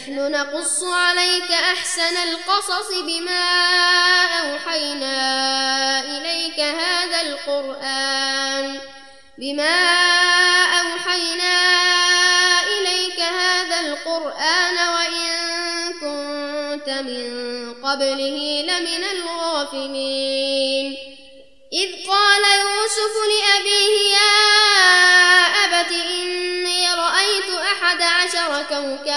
نحن نقص عليك أحسن القصص بما أوحينا القرآن. بما أوحينا إليك هذا القرآن وإن كنت من قبله لمن الغافلين. إذ قال يوسف لأبيه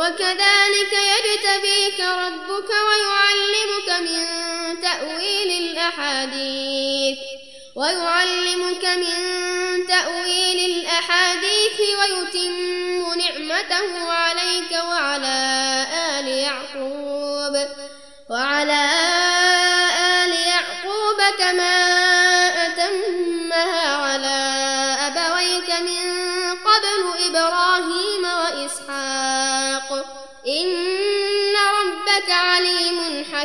وكذلك يجتبيك ربك ويعلمك من تأويل الأحاديث ويعلمك من تأويل الأحاديث ويتم نعمته عليك وعلى آل يعقوب وعلى آل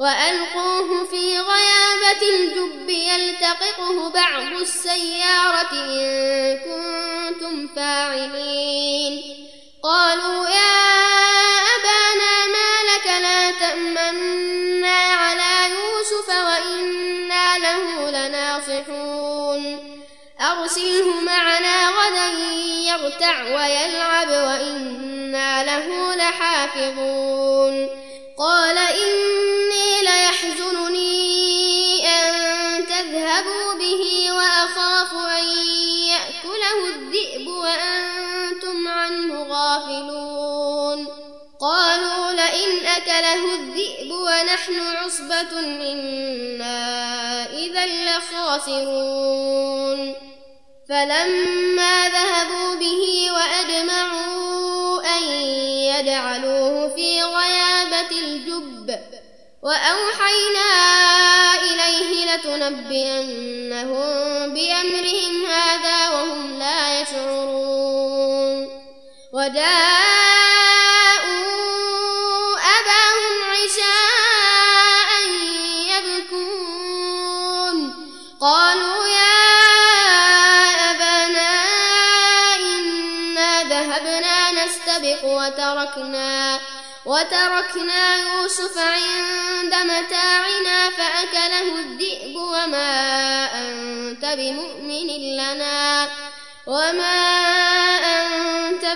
وألقوه في غيابة الجب يلتقطه بعض السيارة إن كنتم فاعلين. قالوا يا أبانا ما لك لا تأمنا على يوسف وإنا له لناصحون. أرسله معنا غدا يرتع ويلعب وإنا له لحافظون. قال إني غافلون قالوا لئن أكله الذئب ونحن عصبة إنا إذا لخاسرون. فلما ذهبوا به وأجمعوا أن يجعلوه في غيابة الجب وأوحينا إليه لتنبئنهم بأمرهم هذا وهم لا يشعرون. وجاءوا أباهم عشاء يبكون. قالوا يا أبانا إنا ذهبنا نستبق وتركنا وتركنا يوسف عند متاعنا فأكله الذئب وما أنت بمؤمن لنا وما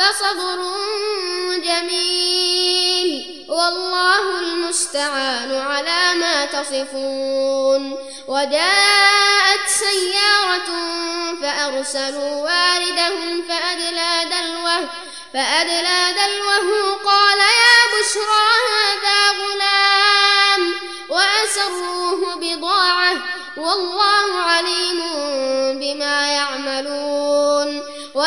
فصبر جميل. والله المستعان على ما تصفون. وجاءت سيارة فأرسلوا واردهم فأدلى دلوه فأدلى دلوه قال يا بشرى هذا غلام وأسروه بضاعة. والله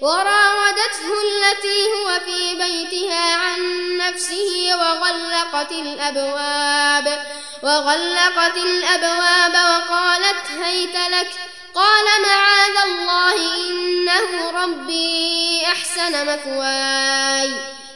وراودته التي هو في بيتها عن نفسه وغلقت الأبواب وغلقت الأبواب وقالت هيت لك قال معاذ الله إنه ربي أحسن مثواي.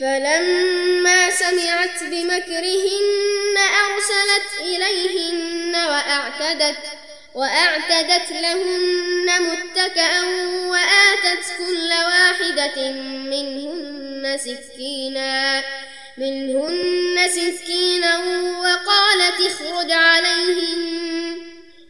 فلما سمعت بمكرهن أرسلت إليهن وأعتدت وأعتدت لهن متكأ وآتت كل واحدة منهن سكينا منهن سكينا وقالت اخرج عليهن.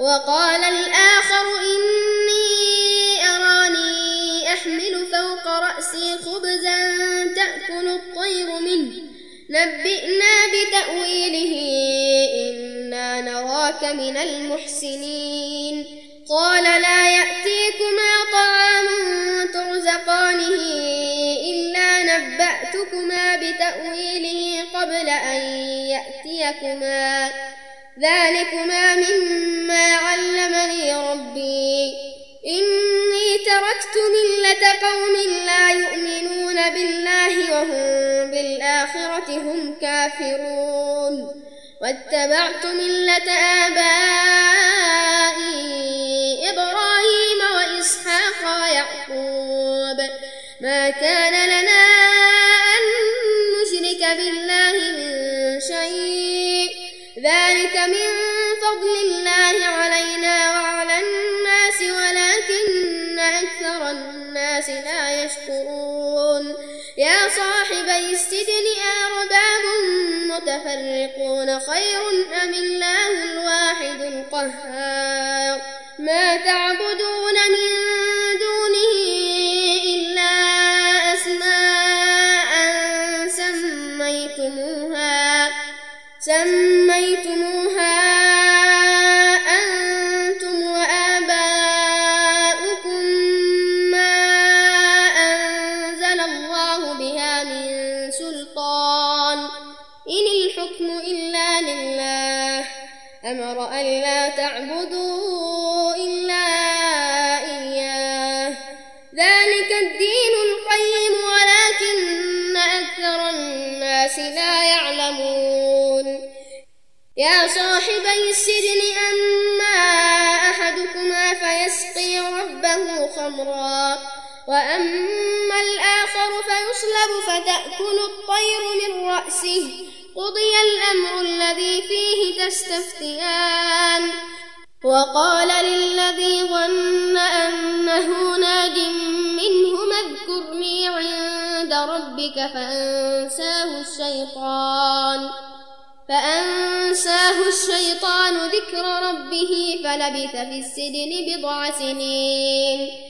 وقال الآخر إني أراني أحمل فوق رأسي خبزا تأكل الطير منه. نبئنا بتأويله إنا نراك من المحسنين. قال لا يأتيكما طعام ترزقانه إلا نبأتكما بتأويله قبل أن يأتيكما. ذلكما مما علمني ربي. إني تركت ملة قوم لا يؤمنون بالله وهم بالآخرة هم كافرون. واتبعت ملة آبائي إبراهيم وإسحاق ويعقوب. ما كان لنا الناس لا يشكرون. يا صاحبي السجن أرباب متفرقون خير أم الله الواحد القهار؟ ما تعبدون من وأما الآخر فيصلب فتأكل الطير من رأسه. قضي الأمر الذي فيه تستفتيان. وقال للذي ظن أنه ناج منهما اذكرني عند ربك فأنساه الشيطان. فأنساه الشيطان ذكر ربه فلبث في السجن بضع سنين.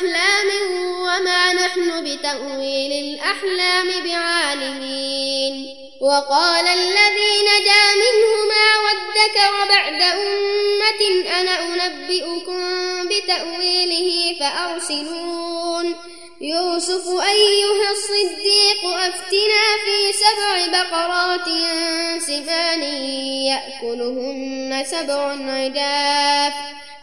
أحلام وما نحن بتأويل الأحلام بعالمين. وقال الذي نجا منهما وادكر بعد أمة أنا أنبئكم بتأويله فأرسلون. يوسف أيها الصديق أفتنا في سبع بقرات سمان يأكلهن سبع عجاف.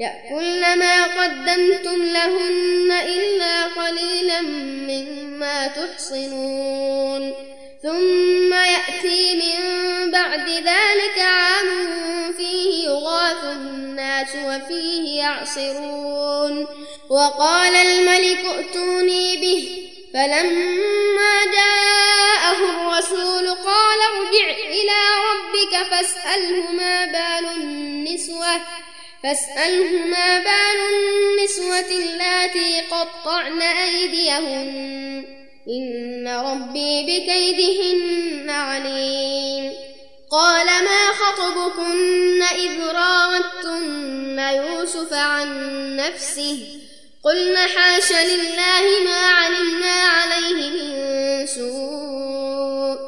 يأكلن ما قدمتم لهن إلا قليلا مما تحصنون. ثم يأتي من بعد ذلك عام فيه يغاث الناس وفيه يعصرون. وقال الملك ائتوني به. فلما جاءه الرسول قال ارجع إلى ربك فاسأله ما بال النسوة. فاسأله ما بال النسوة اللاتي قطعن أيديهن. إن ربي بكيدهن عليم. قال ما خطبكن إذ راوتن يوسف عن نفسه؟ قلنا حاش لله ما علمنا عليه من سوء.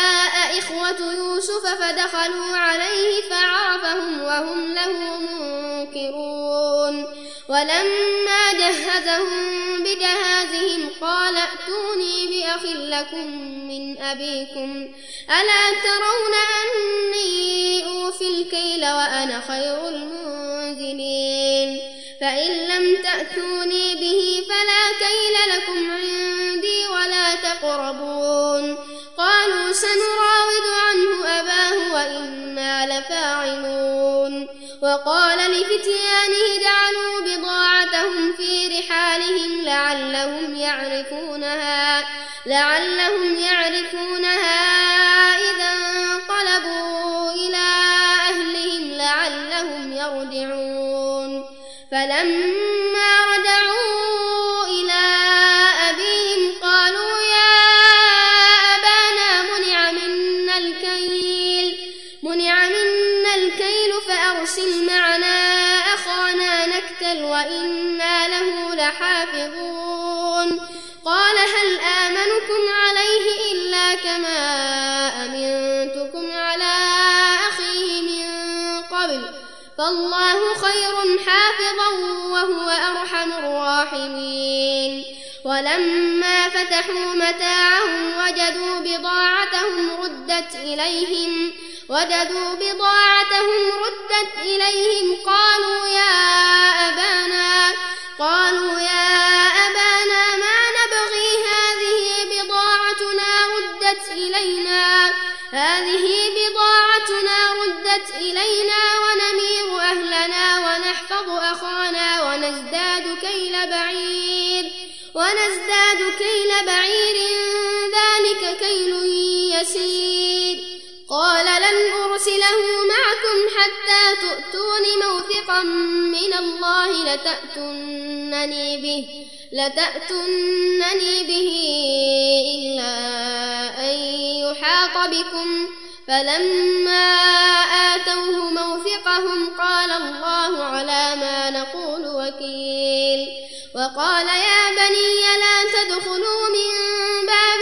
إخوة يوسف فدخلوا عليه فعرفهم وهم له منكرون. ولما جهزهم بجهازهم قال ائتوني بأخ لكم من أبيكم. ألا ترون أني أوفي الكيل وأنا خير المنزلين؟ فإن لم تأتوني به فلا كيل لكم عندي ولا تقربون. قالوا سنراود عنه أباه وإنا لفاعلون. وقال لفتيانه جعلوا بضاعتهم في رحالهم لعلهم يعرفونها لعلهم يعرفونها إذا انقلبوا إلى أهلهم لعلهم يرجعون. فلما رجعوا إلى ولما فتحوا متاعهم وجدوا بضاعتهم ردت إليهم وجدوا بضاعتهم ردت إليهم قالوا يا أبانا قالوا يا أبانا ما نبغي هذه بضاعتنا ردت إلينا هذه بضاعتنا ردت إلينا موثقا من الله لتأتنني به لتأتنني به إلا أن يحاط بكم. فلما آتوه موثقهم قال الله على ما نقول وكيل. وقال يا بني لا تدخلوا من باب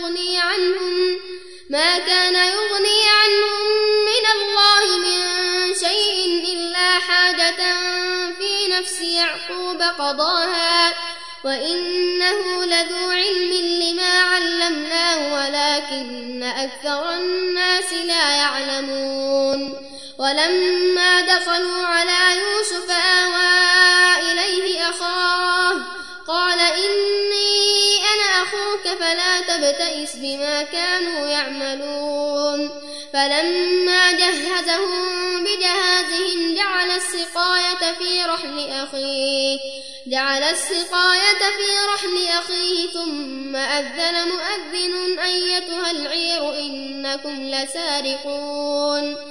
عنهم ما كان يغني عنهم من الله من شيء إلا حاجة في نفس يعقوب قضاها وإنه لذو علم لما علمناه ولكن أكثر الناس لا يعلمون. ولما دخلوا على يوسف آوى فلا تبتئس بما كانوا يعملون. فلما جهزهم بجهازهم جعل السقاية في رحل أخيه جعل السقاية في رحل أخيه ثم أذن مؤذن أيتها العير إنكم لسارقون.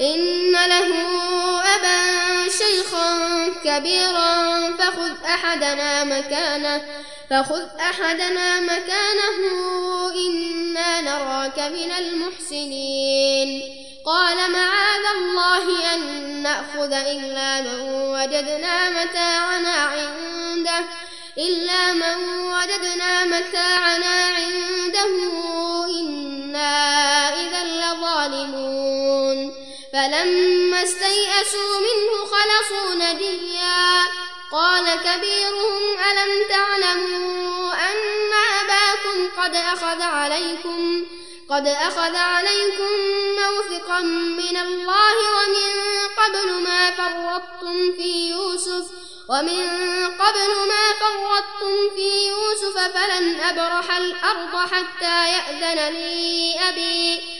إن له أبا شيخا كبيرا فخذ أحدنا مكانه فخذ أحدنا مكانه إنا نراك من المحسنين. قال معاذ الله أن نأخذ إلا من وجدنا متاعنا عنده إلا من وجدنا متاعنا استيئسوا منه خلصوا نجيا قال كبيرهم ألم تعلموا أن أباكم قد أخذ عليكم قد أخذ عليكم موثقا من الله ومن قبل ما فرطتم في يوسف ومن قبل ما فرطتم في يوسف فلن أبرح الأرض حتى يأذن لي أبي.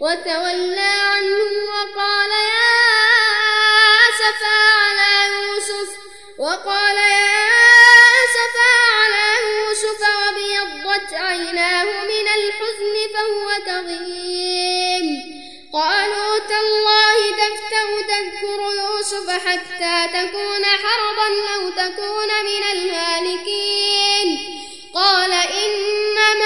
وتولى عنهم وقال يا أسفا على يوسف وقال يا أسفا على يوسف وابيضت عيناه من الحزن فهو كظيم. قالوا تالله تفتأ تذكر يوسف حتى تكون حربا أو تكون من الهالكين قال إنما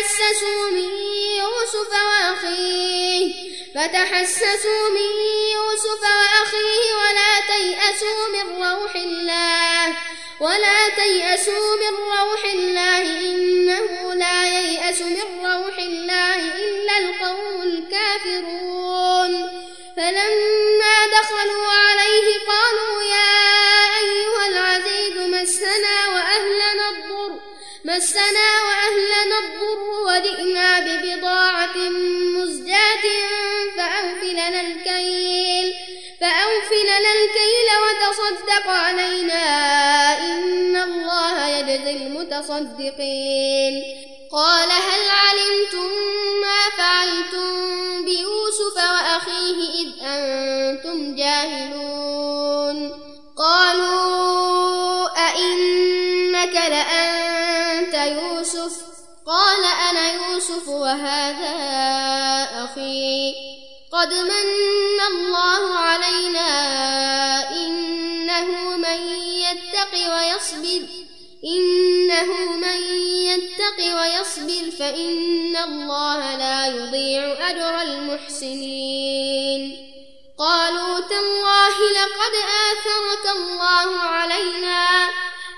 فتحسسوا من يوسف وأخيه. فتحسسوا من يوسف وأخيه ولا تيأسوا من روح الله. ولا تيأسوا من روح الله. إنه لا ييأس من روح الله إلا القوم الكافرون. فلما دخلوا عليه مسنا وأهلنا الضر وجئنا ببضاعة مزجاة فأوف لنا الكيل فأوف لنا الكيل وتصدق علينا إن الله يجزي المتصدقين. قال هل وهذا أخي. قد من الله علينا إنه من يتق ويصبر. إنه من يتق ويصبر فإن الله لا يضيع أجر المحسنين. قالوا تالله لقد آثرك الله علينا.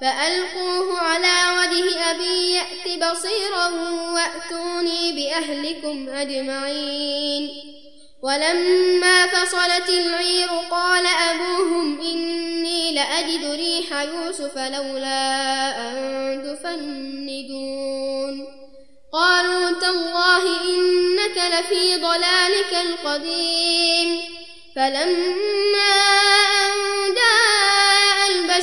فألقوه على وجه أبي يأت بصيرا وأتوني بأهلكم أجمعين. ولما فصلت العير قال أبوهم إني لأجد ريح يوسف لولا أن تفندون. قالوا تالله إنك لفي ضلالك القديم. فلما أن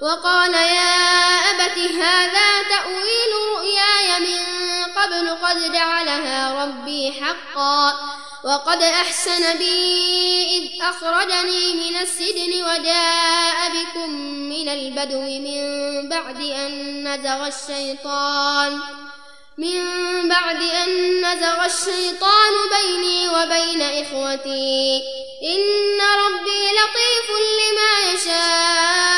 وقال يا أبت هذا تأويل رؤياي من قبل قد جعلها ربي حقا وقد أحسن بي إذ أخرجني من السجن وجاء بكم من البدو من بعد أن نزغ الشيطان من بعد أن نزغ الشيطان بيني وبين إخوتي إن ربي لطيف لما يشاء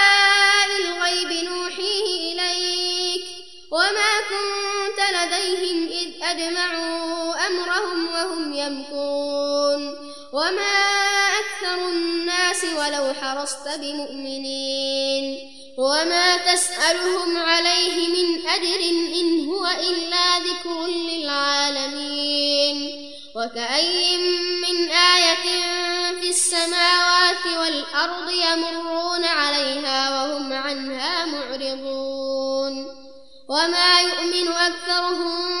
أجمعوا أمرهم وهم يمكرون وما أكثر الناس ولو حرصت بمؤمنين وما تسألهم عليه من أجر إن هو إلا ذكر للعالمين وكأي من آية في السماوات والأرض يمرون عليها وهم عنها معرضون وما يؤمن أكثرهم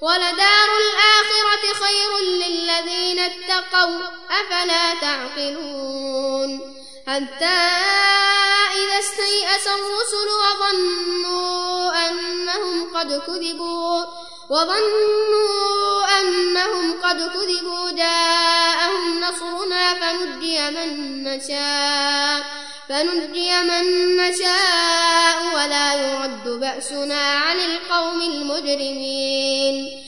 ولدار الآخرة خير للذين اتقوا أفلا تعقلون؟ حتى إذا استيأس الرسل وظنوا أنهم قد كذبوا وظنوا أنهم قد كذبوا جاءهم نصرنا فنجي من نشاء فنجي من نشاء ولا يرد بأسنا عن القوم المجرمين.